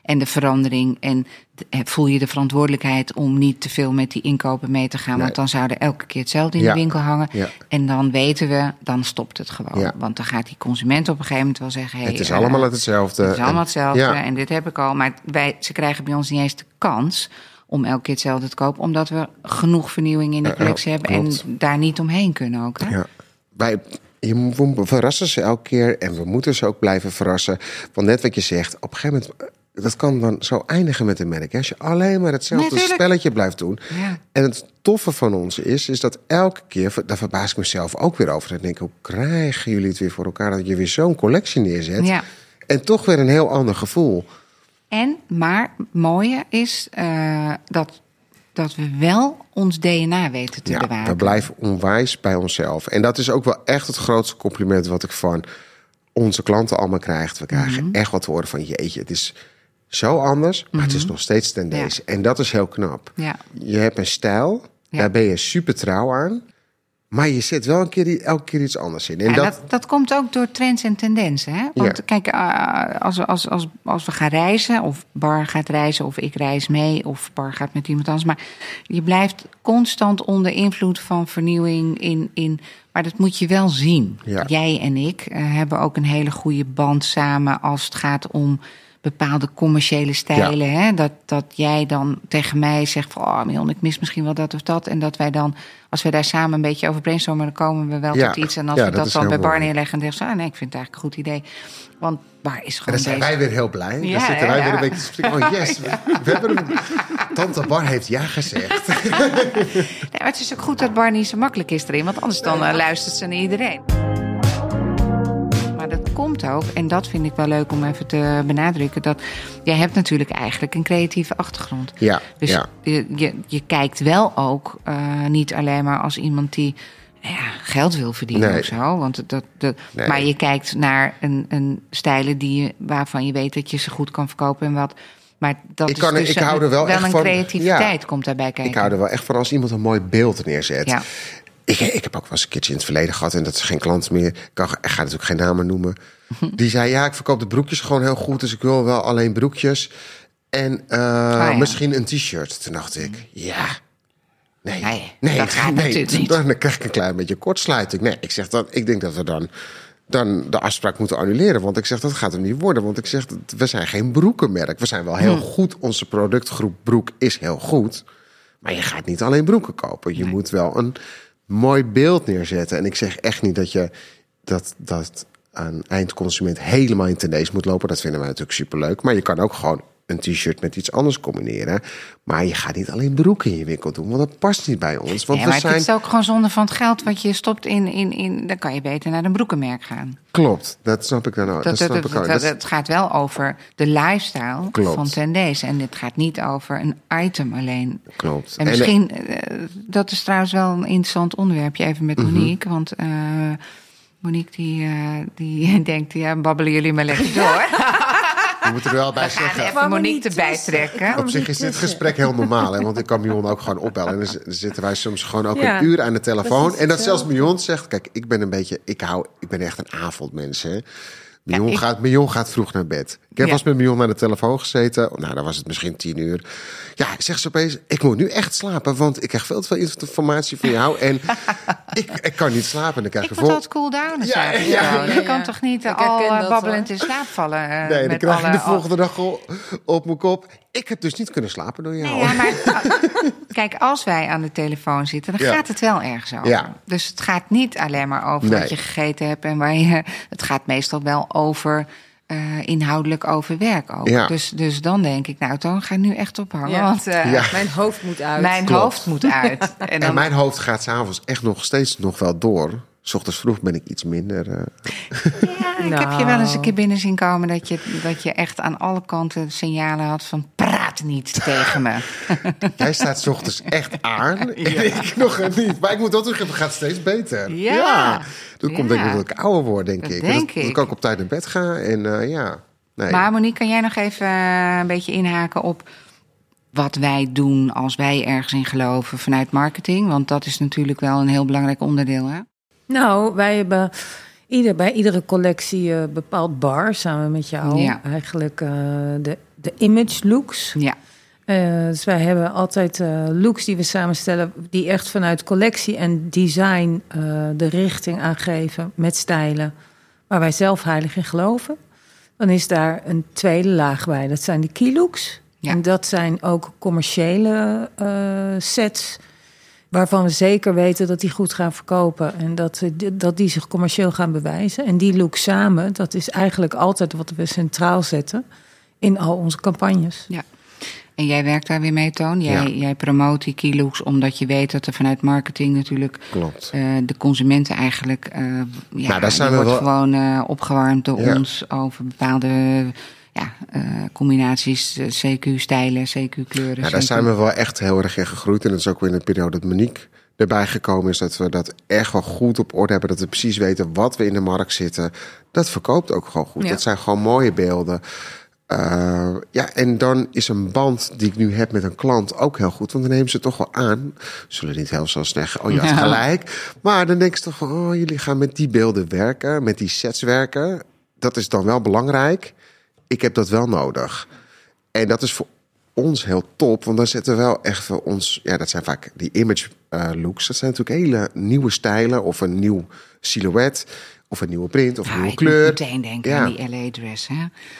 en de verandering en eh, voel je de verantwoordelijkheid om niet te veel met die inkopen mee te gaan, Nee. want dan zou er elke keer hetzelfde in Ja. de winkel hangen. Ja. En dan weten we, dan stopt het gewoon. Ja. Want dan gaat die consument op een gegeven moment wel zeggen: hey, het is eh, allemaal hetzelfde. het is allemaal En- hetzelfde en dit heb ik al. Maar wij, ze krijgen bij ons niet eens de kans om elke keer hetzelfde te kopen. Omdat we genoeg vernieuwing in de collectie hebben. klopt. En daar niet omheen kunnen ook. Hè? Ja. Wij, je, moet- we verrassen ze elke keer en we moeten ze ook blijven verrassen. Want net wat je zegt, op een gegeven moment... Dat kan dan zo eindigen met een merk. hè. Als je alleen maar hetzelfde spelletje blijft doen. Ja. En het toffe van ons is, is dat elke keer... Daar verbaas ik mezelf ook weer over. Dan denk ik, hoe krijgen jullie het weer voor elkaar... dat je weer zo'n collectie neerzet? Ja. En toch weer een heel ander gevoel. En, maar het mooie is eh, dat, dat we wel ons DNA weten te Ja, bewaken. we blijven onwijs bij onszelf. En dat is ook wel echt het grootste compliment wat ik van onze klanten allemaal krijg. We krijgen Mhm. echt wat te horen van jeetje, het is zo anders, maar het is nog steeds ten Ja. En dat is heel knap. Ja. Je hebt een stijl. Daar ben je super trouw aan. Maar je zet wel een keer, elke keer iets anders in. En Ja, dat, dat, dat, komt ook door trends en tendensen. Hè? Want Ja. kijk, eh, als, we- als, als, als we gaan reizen, of Bar gaat reizen, of ik reis mee, of Bar gaat met iemand anders. Maar je blijft constant onder invloed van vernieuwing in. in maar dat moet je wel zien. Ja. Jij en ik eh, hebben ook een hele goede band samen als het gaat om bepaalde commerciële stijlen. Hè? Dat, dat jij dan tegen mij zegt van... oh Mion, ik mis misschien wel dat of dat. En dat wij dan, als we daar samen een beetje over brainstormen... dan komen we wel Ja. tot iets. En als Ja, we dat dan bij Bar neerleggen... dan zeggen ze, ah, nee, ik vind het eigenlijk een goed idee. Want Bar is en gewoon dan zijn bezig. wij weer heel blij. Ja, dan zitten wij ja. weer een beetje te spreken. Oh yes, we, we hebben hem. Tante Bar heeft ja gezegd. Nee, maar het is ook goed dat Bar niet zo makkelijk is erin... want anders dan eh, luistert ze naar iedereen. Komt ook, en dat vind ik wel leuk om even te benadrukken... dat jij hebt natuurlijk eigenlijk een creatieve achtergrond. Ja, Dus ja. je, je, je kijkt wel ook eh, niet alleen maar als iemand die ja, geld wil verdienen Nee. of zo. Want dat, dat, Nee. Maar je kijkt naar een, een stijlen die je, waarvan je weet dat je ze goed kan verkopen en wat. Maar dat Ik is kan er- dus ik hou er wel echt een van. creativiteit Ja. komt daarbij kijken. Ik hou er wel echt van als iemand een mooi beeld neerzet. Ja. Ik, ik heb ook wel eens een keertje in het verleden gehad... en dat is geen klant meer. Ik, kan, ik ga natuurlijk geen namen noemen. Die zei, ja, ik verkoop de broekjes gewoon heel goed... dus ik wil wel alleen broekjes. En eh, ja. misschien een t-shirt. Toen dacht ik, ja... Nee, Nee, dat gaat natuurlijk niet. Dan krijg ik een klein beetje kortsluiting. Nee, ik zeg dan, ik denk dat we dan, dan de afspraak moeten annuleren. Want ik zeg, dat gaat hem niet worden. Want ik zeg, dat- we zijn geen broekenmerk. We zijn wel heel Hm. goed. Onze productgroep broek is heel goed. Maar je gaat niet alleen broeken kopen. Je moet wel een mooi beeld neerzetten. En ik zeg echt niet dat je dat, dat een eindconsument helemaal in tendees moet lopen. Dat vinden wij natuurlijk superleuk. Maar je kan ook gewoon een t-shirt met iets anders combineren. Maar je gaat niet alleen broeken in je winkel doen. Want dat past niet bij ons. Want Ja, we maar zijn... het is ook gewoon zonde van het geld wat je stopt in, in, in. Dan kan je beter naar een broekenmerk gaan. Klopt, dat snap ik dan ook. Dat, Dat, dat, snap dat, ik ook. het gaat wel over de lifestyle Klopt. van Tendees. En het gaat niet over een item alleen. Klopt. En En, misschien, eh, dat is trouwens wel een interessant onderwerpje even met Mhm. Monique. Want eh, Monique die, eh, die denkt, ja, babbelen jullie maar lekker door. We moeten er wel bij We gaan zeggen. even Monique niet erbij trekken. Op zich is dit gesprek heel normaal, hè? want ik kan Mion ook gewoon opbellen. En dan zitten wij soms gewoon ook Ja, een uur aan de telefoon. En dat zelfs. Mion zegt: Kijk, ik ben een beetje, ik hou, ik ben echt een avondmens. Hè? Mion, ik- gaat, Mion gaat vroeg naar bed. Ik heb Ja. eens met Mion aan de telefoon gezeten. Nou, dan was het misschien tien uur. Ja, zegt ze opeens: Ik moet nu echt slapen, want ik krijg veel te veel informatie van jou. En ik, ik kan niet slapen. En dan krijg Ik altijd cool down. Ja, Ja, ja, Je kan toch niet Ik al dat, babbelend hoor. in slaap vallen? eh, Nee, dan met krijg alle- de volgende dag al op mijn kop. Ik heb dus niet kunnen slapen door jou. Nee, ja, maar ah, kijk, als wij aan de telefoon zitten, dan Ja. gaat het wel ergens over. Ja. Dus het gaat niet alleen maar over Nee. wat je gegeten hebt en waar je. Het gaat meestal wel over. Eh, inhoudelijk over werk ook. Ja. Dus, dus dan denk ik, nou, dan ga ik nu echt ophangen. Ja. Want eh, Ja. Mijn hoofd moet uit. mijn Klopt. hoofd moet uit. En En dan, mijn hoofd gaat s'avonds echt nog steeds nog wel door. S ochtends vroeg ben ik iets minder. eh, ja, ik heb je wel eens een keer binnen zien komen dat je, dat je echt aan alle kanten signalen had van praat niet tegen me. Jij staat 's ochtends echt aan en ik nog niet. Maar ik moet wel terug het gaat steeds beter. Ja. Dat komt Ja. denk ik omdat ik ouder word, denk Dat ik. denk dat, dat ik. ik ook op tijd naar bed ga. En eh, ja, nee. Maar Monique, kan jij nog even eh, een beetje inhaken op wat wij doen als wij ergens in geloven vanuit marketing? Want dat is natuurlijk wel een heel belangrijk onderdeel. Hè? Nou, wij hebben ieder, bij iedere collectie een bepaald bar samen met jou. Ja. Eigenlijk eh, de, de image looks. Ja, Eh, dus wij hebben altijd eh, looks die we samenstellen, die echt vanuit collectie en design eh, de richting aangeven met stijlen waar wij zelf heilig in geloven. Dan is daar een tweede laag bij. Dat zijn de key looks. Ja. En dat zijn ook commerciële eh, sets. Waarvan we zeker weten dat die goed gaan verkopen. En dat, eh, die- dat die zich commercieel gaan bewijzen. En die look samen, dat is eigenlijk altijd wat we centraal zetten in al onze campagnes. ja. En jij werkt daar weer mee, Toon. Jij, Ja. jij promoot die keylooks omdat je weet dat er vanuit marketing natuurlijk Klopt. eh, de consumenten eigenlijk. eh ja, Nou, daar zijn die we wordt wel- gewoon eh, opgewarmd door Ja. ons over bepaalde ja, eh, combinaties, eh, CQ-stijlen, CQ-kleuren. Ja, daar zijn we wel echt heel erg in gegroeid. En dat is ook weer in de periode dat Monique erbij gekomen is. Dat we dat echt wel goed op orde hebben. Dat we precies weten wat we in de markt zitten. Dat verkoopt ook gewoon goed. Ja. Dat zijn gewoon mooie beelden. Eh, ja, en dan is een band die ik nu heb met een klant ook heel goed. Want dan nemen ze toch wel aan. Zullen niet heel zo zeggen, oh je had Ja. gelijk. Maar dan denk je toch van, oh jullie gaan met die beelden werken. Met die sets werken. Dat is dan wel belangrijk. Ik heb dat wel nodig. En dat is voor ons heel top. Want dan zetten we wel echt voor ons... Ja, dat zijn vaak die image eh, looks. Dat zijn natuurlijk hele nieuwe stijlen. Of een nieuw silhouet. Of een nieuwe print. Of een Ja, nieuwe ik moet kleur. meteen denken Ja. aan die LA-dress. Hè?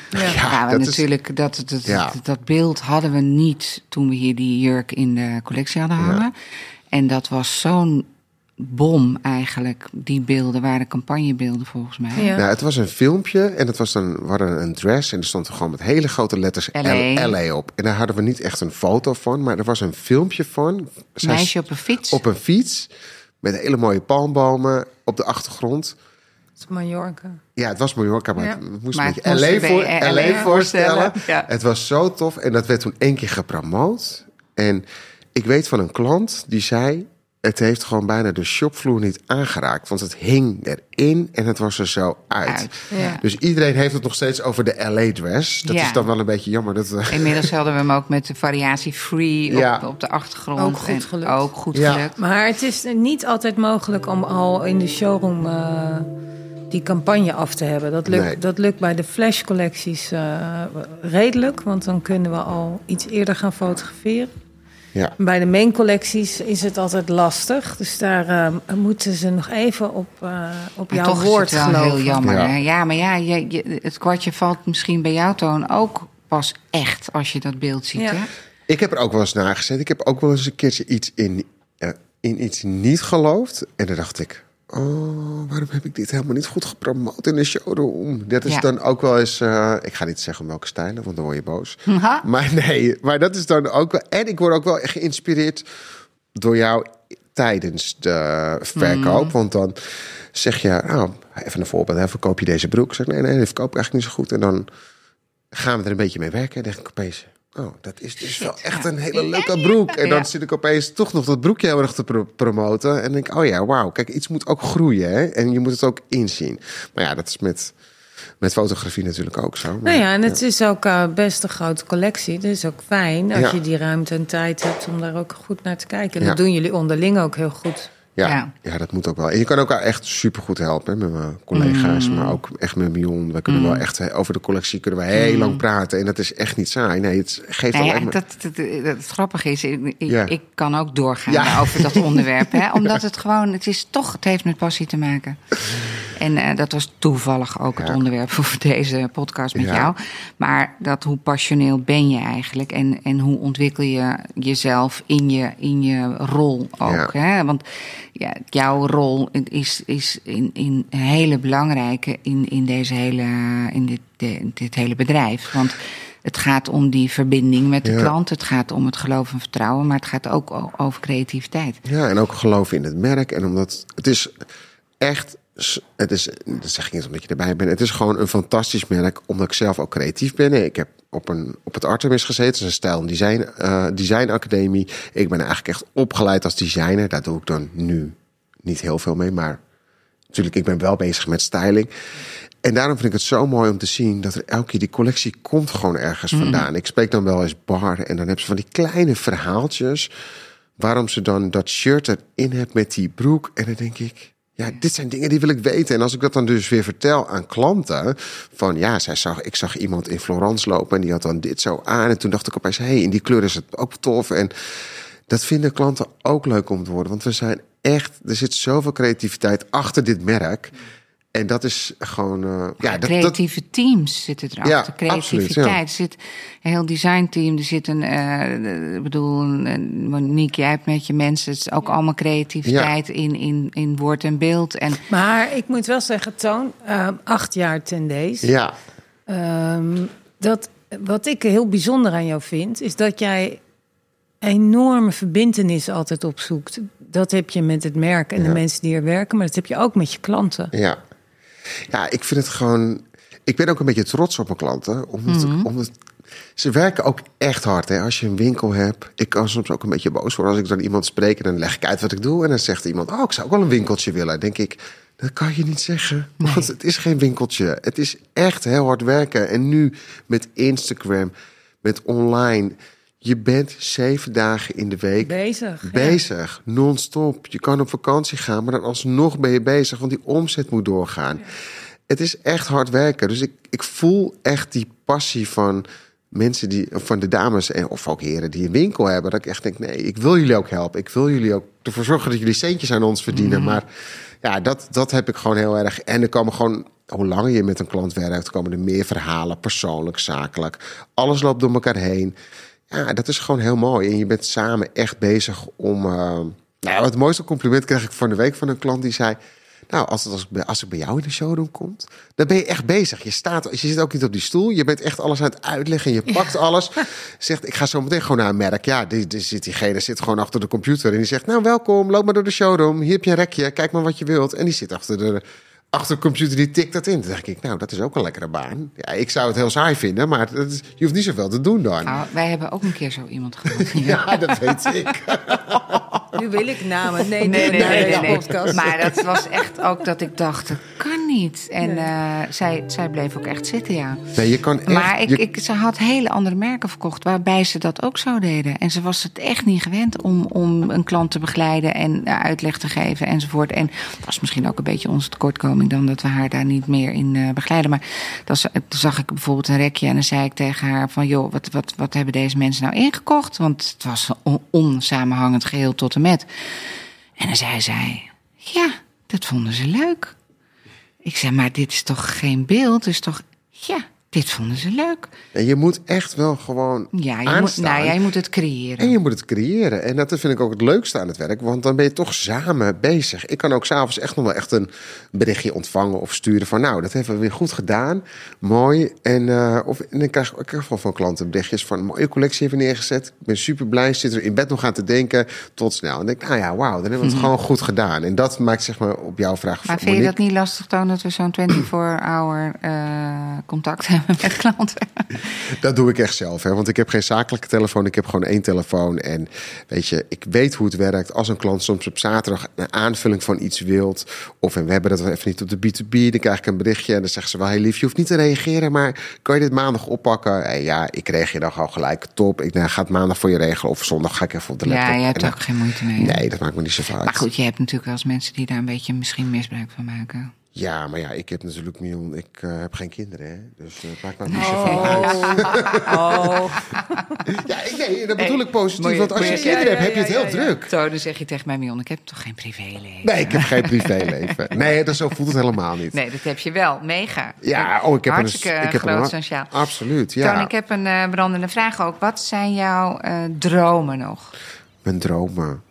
Ja. Ja, dat is- natuurlijk, dat, dat, Ja. dat beeld hadden we niet toen we hier die jurk in de collectie hadden hangen. En dat was zo'n bom eigenlijk. Die beelden waren campagnebeelden volgens mij. Ja. Nou, het was een filmpje en het was dan, we hadden een dress en er stond er gewoon met hele grote letters LA. L- LA op. En daar hadden we niet echt een foto van, maar er was een filmpje van. Zij Meisje op een fiets. op een fiets met hele mooie palmbomen op de achtergrond. Mallorca. Ja, het was Mallorca, maar Ja. het moest Maar een beetje LA, een voor, LA LA voorstellen. voorstellen, ja. Het was zo tof en dat werd toen één keer gepromoot. En ik weet van een klant die zei... het heeft gewoon bijna de shopvloer niet aangeraakt. Want het hing erin en het was er zo uit. Uit, ja. Dus iedereen heeft het nog steeds over de LA-dress. Dat Ja. is dan wel een beetje jammer. Dat, eh, Inmiddels hadden we hem ook met de variatie free op, Ja. op de achtergrond. Ook goed gelukt. Ook goed Ja. gelukt. Maar het is niet altijd mogelijk om al in de showroom eh, die campagne af te hebben. Dat lukt, Nee. dat lukt bij de flash-collecties eh, redelijk, want dan kunnen we al iets eerder gaan fotograferen. Ja. Bij de main-collecties is het altijd lastig. Dus daar eh, moeten ze nog even op, eh, op Maar jouw toch woord is het wel geloven. heel jammer. Ja. Maar ja, je, je- het kwartje valt misschien bij jou, Toon, ook pas echt als je dat beeld ziet. Ja. Hè? Ik heb er ook wel eens naar gezet. Ik heb ook wel eens een keertje iets in, eh, in iets niet geloofd. En dan dacht ik, oh, waarom heb ik dit helemaal niet goed gepromoot in de showroom? Dat is Ja. dan ook wel eens, eh, ik ga niet zeggen welke stijlen, want dan word je boos. Maar nee, maar dat is dan ook wel. En ik word ook wel geïnspireerd door jou tijdens de verkoop. Mm. Want dan zeg je, nou, even een voorbeeld, hè, verkoop je deze broek? Ik zeg, nee, nee, die verkoop ik eigenlijk niet zo goed. En dan gaan we er een beetje mee werken. En dan denk ik opeens, oh, dat is dus wel echt een hele leuke broek. En dan zit ik opeens toch nog dat broekje heel erg te pro- promoten. En denk oh ja, wauw, kijk, iets moet ook groeien. Hè? En je moet het ook inzien. Maar ja, dat is met, met fotografie natuurlijk ook zo. Maar, Nou ja, en het is ook eh, best een grote collectie. Is ook fijn als Ja. je die ruimte en tijd hebt om daar ook goed naar te kijken. En Ja. dat doen jullie onderling ook heel goed. Ja, ja. Dat moet ook wel. En je kan elkaar echt supergoed helpen hè, met mijn collega's, Mm. maar ook echt met Mion. We kunnen wel echt hè, over de collectie kunnen we heel lang praten. En dat is echt niet saai. Nee, het geeft Nou ja, maar... dat, dat, dat- het grappige is, ik, ik, kan ook doorgaan Ja. over dat onderwerp. Hè, omdat het gewoon, het is toch, het heeft met passie te maken. En eh, dat was toevallig ook het onderwerp voor deze podcast met Ja. jou. Maar dat hoe passioneel ben je eigenlijk? En, en hoe ontwikkel je jezelf in je, in je rol ook? Ja. Hè? Want ja, jouw rol is, is in, in hele belangrijke in, in, deze hele, in dit, de- dit hele bedrijf. Want het gaat om die verbinding met de Ja. klant. Het gaat om het geloof en vertrouwen. Maar het gaat ook over creativiteit. Ja, en ook geloven in het merk. En omdat het is echt, het is, dat zeg ik niet omdat je erbij bent. Het is gewoon een fantastisch merk, omdat ik zelf ook creatief ben. Ik heb op, een, op het Artemis gezeten, dat is een stijl- en design, eh designacademie. Ik ben eigenlijk echt opgeleid als designer. Daar doe ik dan nu niet heel veel mee, maar natuurlijk, ik ben wel bezig met styling. En daarom vind ik het zo mooi om te zien dat er elke keer die collectie komt gewoon ergens vandaan. Ik spreek dan wel eens bar en dan hebben ze van die kleine verhaaltjes waarom ze dan dat shirt erin hebt met die broek. En dan denk ik, ja, dit zijn dingen die wil ik weten. En als ik dat dan dus weer vertel aan klanten, van ja, zij zag, ik zag iemand in Florence lopen en die had dan dit zo aan. En toen dacht ik opeens, hé, hey, in die kleur is het ook tof. En dat vinden klanten ook leuk om te worden, want we zijn echt, er zit zoveel creativiteit achter dit merk. En dat is gewoon, eh, ja, dat, dat, Creatieve teams zitten erachter. Ja, Creativiteit. absoluut, ja. Er zit een heel designteam. Er zit een, eh, ik bedoel, Monique, jij hebt met je mensen. Het is ook allemaal creativiteit in, in, in woord en beeld. En Maar ik moet wel zeggen, Toon, eh, acht jaar ten deze. ja, Ehm, dat, wat ik heel bijzonder aan jou vind, is dat jij enorme verbindenis altijd opzoekt. Dat heb je met het merk en de mensen die er werken, maar dat heb je ook met je klanten. Ja. Ja, ik vind het gewoon. Ik ben ook een beetje trots op mijn klanten. Omdat, Mhm. omdat Ze werken ook echt hard. Hè? Als je een winkel hebt. Ik kan soms ook een beetje boos worden als ik dan iemand spreek. En dan leg ik uit wat ik doe. En dan zegt iemand: Oh, ik zou ook wel een winkeltje willen. Dan denk ik. Dat kan je niet zeggen. Want het is geen winkeltje. Het is echt heel hard werken. En nu met Instagram, met online. Je bent zeven dagen in de week Bezig. ja. bezig, non-stop. Je kan op vakantie gaan, maar dan alsnog ben je bezig, want die omzet moet doorgaan. Het is echt hard werken. Dus ik, ik voel echt die passie van mensen die, of van de dames en of ook heren die een winkel hebben. Dat ik echt denk, nee, ik wil jullie ook helpen. Ik wil jullie ook ervoor zorgen dat jullie centjes aan ons verdienen. Maar ja, dat, dat heb ik gewoon heel erg. En er komen gewoon, hoe langer je met een klant werkt, komen er meer verhalen, persoonlijk, zakelijk. Alles loopt door elkaar heen. Ja, dat is gewoon heel mooi. En je bent samen echt bezig om. eh, nou, het mooiste compliment kreeg ik van de week van een klant die zei. Nou, als, het, als, ik, bij- als ik bij jou in de showroom komt, dan ben je echt bezig. Je, staat, je zit ook niet op die stoel. Je bent echt alles aan het uitleggen. En je pakt alles. Zegt, ik ga zo meteen gewoon naar een merk. Ja, die, die zit, diegene zit gewoon achter de computer. En die zegt, nou welkom, loop maar door de showroom. Hier heb je een rekje, kijk maar wat je wilt. En die zit achter de, achter de computer, die tikt dat in. Toen dacht ik, nou, dat is ook een lekkere baan. Ja, ik zou het heel saai vinden, maar dat is- je hoeft niet zoveel te doen dan. Nou, wij hebben ook een keer zo iemand gehad. Ja, dat weet ik. Nu wil ik namen. Nee, Nee, nee, nee, deze nee, nee. podcast. Maar dat was echt ook dat ik dacht, dat kan niet. En eh, zij, zij bleef ook echt zitten, ja. Nee, je kan echt... Maar ik, je- ik, ze had hele andere merken verkocht waarbij ze dat ook zo deden. En ze was het echt niet gewend om, om een klant te begeleiden en eh, uitleg te geven enzovoort. En dat was misschien ook een beetje onze tekortkoming dan dat we haar daar niet meer in eh, begeleiden. Maar dan toen zag ik bijvoorbeeld een rekje en dan zei ik tegen haar van... joh, wat, wat, wat hebben deze mensen nou ingekocht? Want het was een on- onsamenhangend geheel tot en En dan zei zij, ja, dat vonden ze leuk. Ik zei, maar dit is toch geen beeld? Dus toch, ja, dit vonden ze leuk. En je moet echt wel gewoon Ja, je moet, aanstaan. nou, ja, je moet het creëren. En je moet het creëren. En dat vind ik ook het leukste aan het werk. Want dan ben je toch samen bezig. Ik kan ook s'avonds echt nog wel echt een berichtje ontvangen of sturen van... nou, dat hebben we weer goed gedaan. Mooi. En, eh, of, en dan krijg ik ook echt wel van klanten berichtjes van... een mooie collectie hebben neergezet. Ik ben super blij. Zit er in bed nog aan te denken. Tot snel. En dan denk ik, nou ja, wauw. Dan hebben we het gewoon goed gedaan. En dat maakt zeg maar op jouw vraag... Mhm. maar vind je Monique, dat niet lastig, Toon, dat we zo'n 24-hour eh, contact hebben met klanten? Dat doe ik echt zelf. Hè? Want ik heb geen zakelijke telefoon. Ik heb gewoon één telefoon. En weet je, ik weet hoe het werkt. Als een klant soms op zaterdag een aanvulling van iets wilt. Of en we hebben dat even niet op de B2B. Dan krijg ik een berichtje. En dan zeggen ze wel, heel lief, je hoeft niet te reageren. Maar kan je dit maandag oppakken? En ja, ik reageer dan gewoon gelijk. Top. Ik nou, ga het maandag voor je regelen. Of zondag ga ik even op de laptop. ja, je hebt En ook geen moeite mee. Nee, dat maakt me niet zo uit. Maar goed, je hebt natuurlijk wel eens mensen die daar een beetje misschien misbruik van maken. Ja, maar ja, ik heb natuurlijk miljoen. Ik eh, heb geen kinderen, hè? Dus eh, het maakt ook niet zoveel uit. Oh, Ja, ik, nee, dat bedoel ik positief. je- want als je kinderen ja, hebt, heb je ja, het heel ja, druk. Zo, dan zeg je tegen mij, Mion, ik heb toch geen privéleven? Nee, ik heb geen privéleven. Nee, dat zo voelt het helemaal niet. Nee, dat heb je wel. Mega. Ja, oh, ik heb Hartstikke een, ik heb groot een, sociaal. Absoluut, ja. Toon, ik heb een eh, brandende vraag ook. Wat zijn jouw eh, dromen nog? Mijn dromen.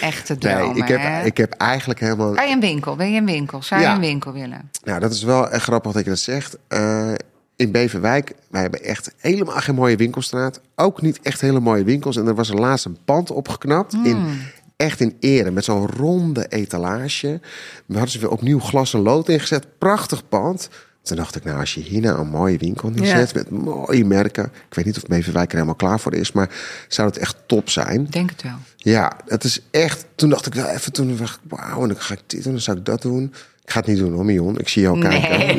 Echte Nee, dromen, ik heb, hè? ik heb eigenlijk helemaal... Kan je een winkel? Wil je een winkel? Zou je Ja. een winkel willen? Nou, dat is wel echt grappig dat je dat zegt. Eh, in Beverwijk, wij hebben echt helemaal geen mooie winkelstraat. Ook niet echt hele mooie winkels. En er was er laatst een pand opgeknapt. Hmm. In, echt in ere, met zo'n ronde etalage. We hadden ze weer opnieuw glas en lood ingezet. Prachtig pand. Toen dacht ik, nou, als je hier nou een mooie winkel neerzet... met mooie merken... Ik weet niet of Beverwijk er helemaal klaar voor is... maar zou het echt top zijn. Denk het wel. Ja, het is echt. Toen dacht ik wel even, toen dacht ik, wauw, en dan ga ik dit doen, dan zou ik dat doen. Ik ga het niet doen hoor, Mion. Ik zie jou kijken. Nee.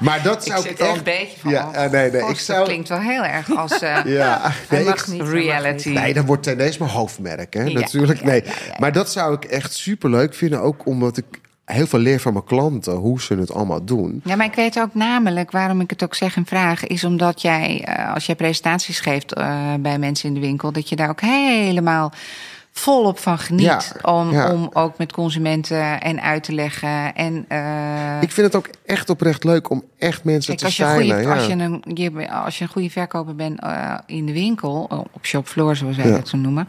Maar dat Ik zou zit ik, wel echt... een beetje van. Ja, eh, nee, nee. Ik Dat zou... klinkt wel heel erg als eh, Ja, nee, mag ik- niet. reality. Nee, dan wordt Tendees mijn hoofdmerk, hè? Ja, Natuurlijk, ja, nee. ja, ja, ja. Maar dat zou ik echt super leuk vinden, ook omdat ik heel veel leer van mijn klanten, hoe ze het allemaal doen. Ja, maar ik weet ook namelijk waarom ik het ook zeg en vraag, is omdat jij, eh, als jij presentaties geeft eh, bij mensen in de winkel, dat je daar ook helemaal volop van geniet. Ja, om, ja. om ook met consumenten en uit te leggen. En, eh, Ik vind het ook echt oprecht leuk om echt mensen Kijk, te goede, ja. als, je een, je, als je een goede verkoper bent in de winkel, op shopfloor zoals wij dat zo noemen.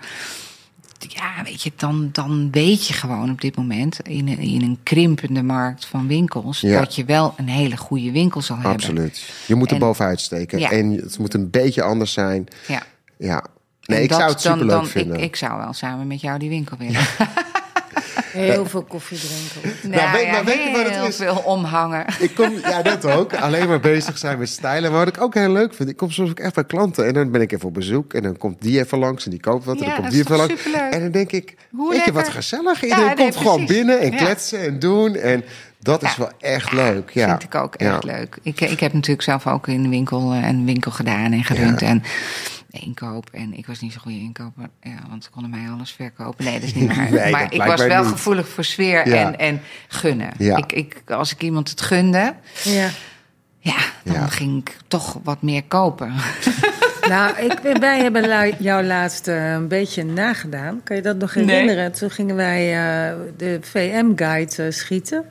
Ja, weet je, dan, dan weet je gewoon op dit moment in een, in een krimpende markt van winkels Ja. dat je wel een hele goede winkel zal hebben. Absoluut. Je moet er En- bovenuit steken. Ja. En het moet een beetje anders zijn. Ja. Ja. Nee, En ik zou het dan- super leuk dan- vinden. Ik, ik zou wel samen met jou die winkel willen. Heel veel koffie drinken. Nou, weet- ja, maar weet je wat het heel is? veel omhangen. Ik kom, ja, dat ook. Alleen maar bezig zijn met stylen. Maar wat ik ook heel leuk vind, ik kom soms ook echt bij klanten. En dan ben ik even op bezoek. En dan komt die even langs en die koopt wat. en dan komt die even langs. superleuk? En dan denk ik, Hoe weet je wat gezellig. Ja, Iedereen nee, komt gewoon binnen en Ja. kletsen en doen. En dat is Ja. wel echt leuk. Ja. Vind ik ook echt Ja. leuk. Ik, ik heb natuurlijk zelf ook in de winkel eh, een winkel gedaan en gerund. Ja. En inkoop. En ik was niet zo'n goede inkoper. Ja, want ze konden mij alles verkopen. Nee, dat is niet waar. Nee, maar ik was wel niet. gevoelig voor sfeer Ja. en, en gunnen. Ja. Ik, ik, als ik iemand het gunde, Ja. ja, dan Ja. ging ik toch wat meer kopen. Nou, ik, wij hebben la- jou laatst eh, een beetje nagedaan. Kan je dat nog Nee. herinneren? Toen gingen wij eh, de VM-guide schieten.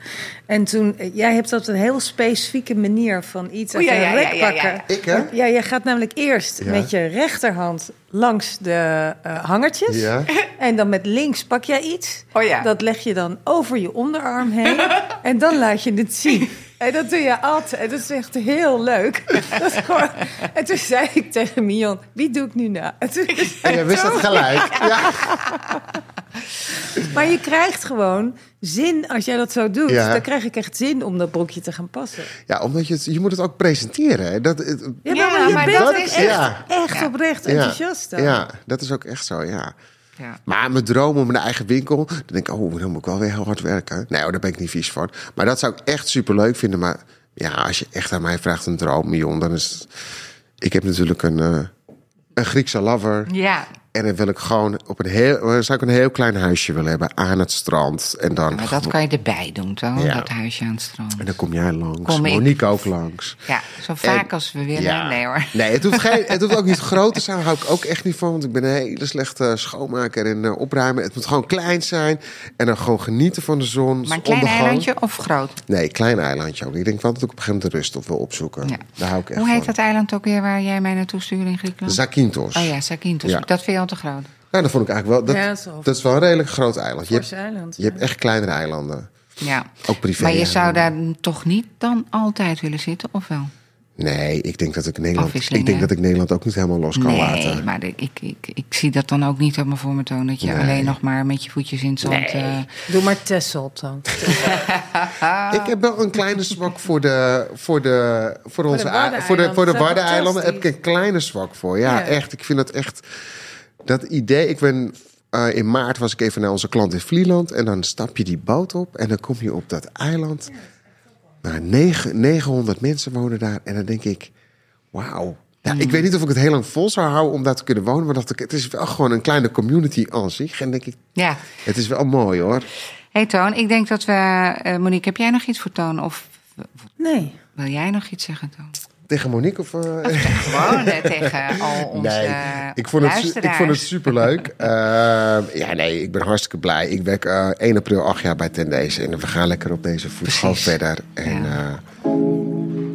En toen, eh, jij hebt dat een heel specifieke manier van iets Oh, uit ja, rek ja, ja, ja. pakken. Ik, hè? Ja, je gaat namelijk eerst Ja. met je rechterhand langs de eh, hangertjes. Ja. En dan met links pak jij iets. Oh ja. Dat leg je dan over je onderarm heen. en dan laat je het zien. En dat doe je altijd. En dat is echt heel leuk. Dat is gewoon... En toen zei ik tegen Mion, wie doe ik nu na? En toen En jij wist dat gelijk. Ja. Maar je krijgt gewoon zin als jij dat zo doet. Ja. Dan krijg ik echt zin om dat broekje te gaan passen. ja, omdat je het, je moet het ook presenteren. hè. Dat, het- Ja, Ja, maar, je maar bent dat is- echt, Ja. echt Ja. oprecht ja, enthousiast dan. ja, dat is ook echt zo, ja. Ja. Maar mijn droom om een eigen winkel, dan denk ik, oh, dan moet ik wel weer heel hard werken. Nee, daar ben ik niet vies voor. Maar dat zou ik echt super leuk vinden. Maar ja, als je echt aan mij vraagt een droom, Mion, dan is het... Ik heb natuurlijk een, eh, een Griekse lover. ja, En dan wil ik gewoon op een heel, zou ik een heel klein huisje willen hebben aan het strand. En dan, maar dat kan je erbij doen, toch? Ja. Dat huisje aan het strand. en dan kom jij langs. Kom ik. Monique ook langs. Ja, zo vaak En- als we willen. Ja. Nee hoor. Nee, het hoeft, geen, het hoeft ook niet groot te zijn. Daar hou ik ook echt niet van. Want ik ben een hele slechte schoonmaker en eh, opruimen. Het moet gewoon klein zijn. En dan gewoon genieten van de zon. Maar een klein ondergang. eilandje of groot? Nee, klein eilandje ook. Ik denk wel dat ik op een gegeven moment de rust op wil opzoeken. Ja. Daar hou ik echt Hoe heet van. dat eiland ook weer waar jij mij naartoe stuurde in Griekenland? Zakynthos. Oh ja, Zakynthos. Dat vind je al te groot. Nou, dat vond ik eigenlijk wel. Dat, Ja, dat is wel- dat is wel een redelijk groot eiland. Je hebt, eiland. je hebt echt kleinere eilanden. Ja. Ook privé. Maar je zou daar toch niet dan altijd willen zitten, of wel? Nee, ik denk dat ik Nederland. Afwisseling, Ik denk dat ik Nederland ook niet helemaal los kan nee, laten. maar de- ik, ik, ik zie dat dan ook niet helemaal voor me toon. Dat je Nee. alleen nog maar met je voetjes in het zand... eh, Doe maar Tessel dan. Ik heb wel een kleine zwak voor de, voor de, voor onze, voor de, voor de Waddeneilanden. Heb ik een kleine zwak voor. Ja, Ja. echt. Ik vind dat echt, dat idee. Ik ben eh, in maart was ik even naar onze klant in Vlieland en dan stap je die boot op en dan kom je op dat eiland. Nou, negen- 900 mensen wonen daar en dan denk ik, wauw. Ja, Mm. ik weet niet of ik het heel lang vol zou houden om daar te kunnen wonen, maar dacht ik, het is wel gewoon een kleine community aan zich. En denk ik, ja. het is wel mooi hoor. hey Toon, ik denk dat we... eh, Monique, heb jij nog iets voor Toon? Of Nee. wil jij nog iets zeggen, Toon? Tegen Monique of... eh, Gewoon eh, tegen al onze Nee, ik vond het, ik vond het superleuk. Eh, ja, nee, ik ben hartstikke blij. Ik werk eh 1 april acht jaar bij Tendees. En we gaan lekker op deze voet gewoon verder. En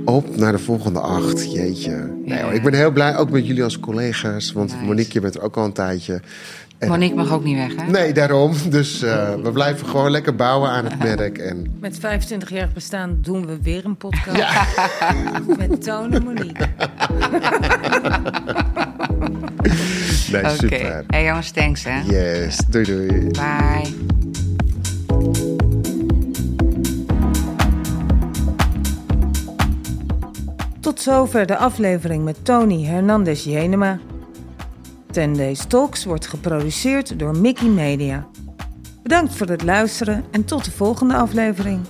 op naar de volgende acht. Jeetje. Nee, Ja. hoor, ik ben heel blij, ook met jullie als collega's. Want Nice. Monique, je bent er ook al een tijdje. En- Monique mag ook niet weg, hè? Nee, daarom. Dus eh, we blijven gewoon lekker bouwen aan het merk. En Met 25-jarig bestaan doen we weer een podcast. Met Toon en Monique. nee, super. Hey jongens, thanks hè. Yes, doei doei. Bye. Tot zover de aflevering met Tony Hernandez Jenema. Ten Talks wordt geproduceerd door Mickey Media. Bedankt voor het luisteren en tot de volgende aflevering.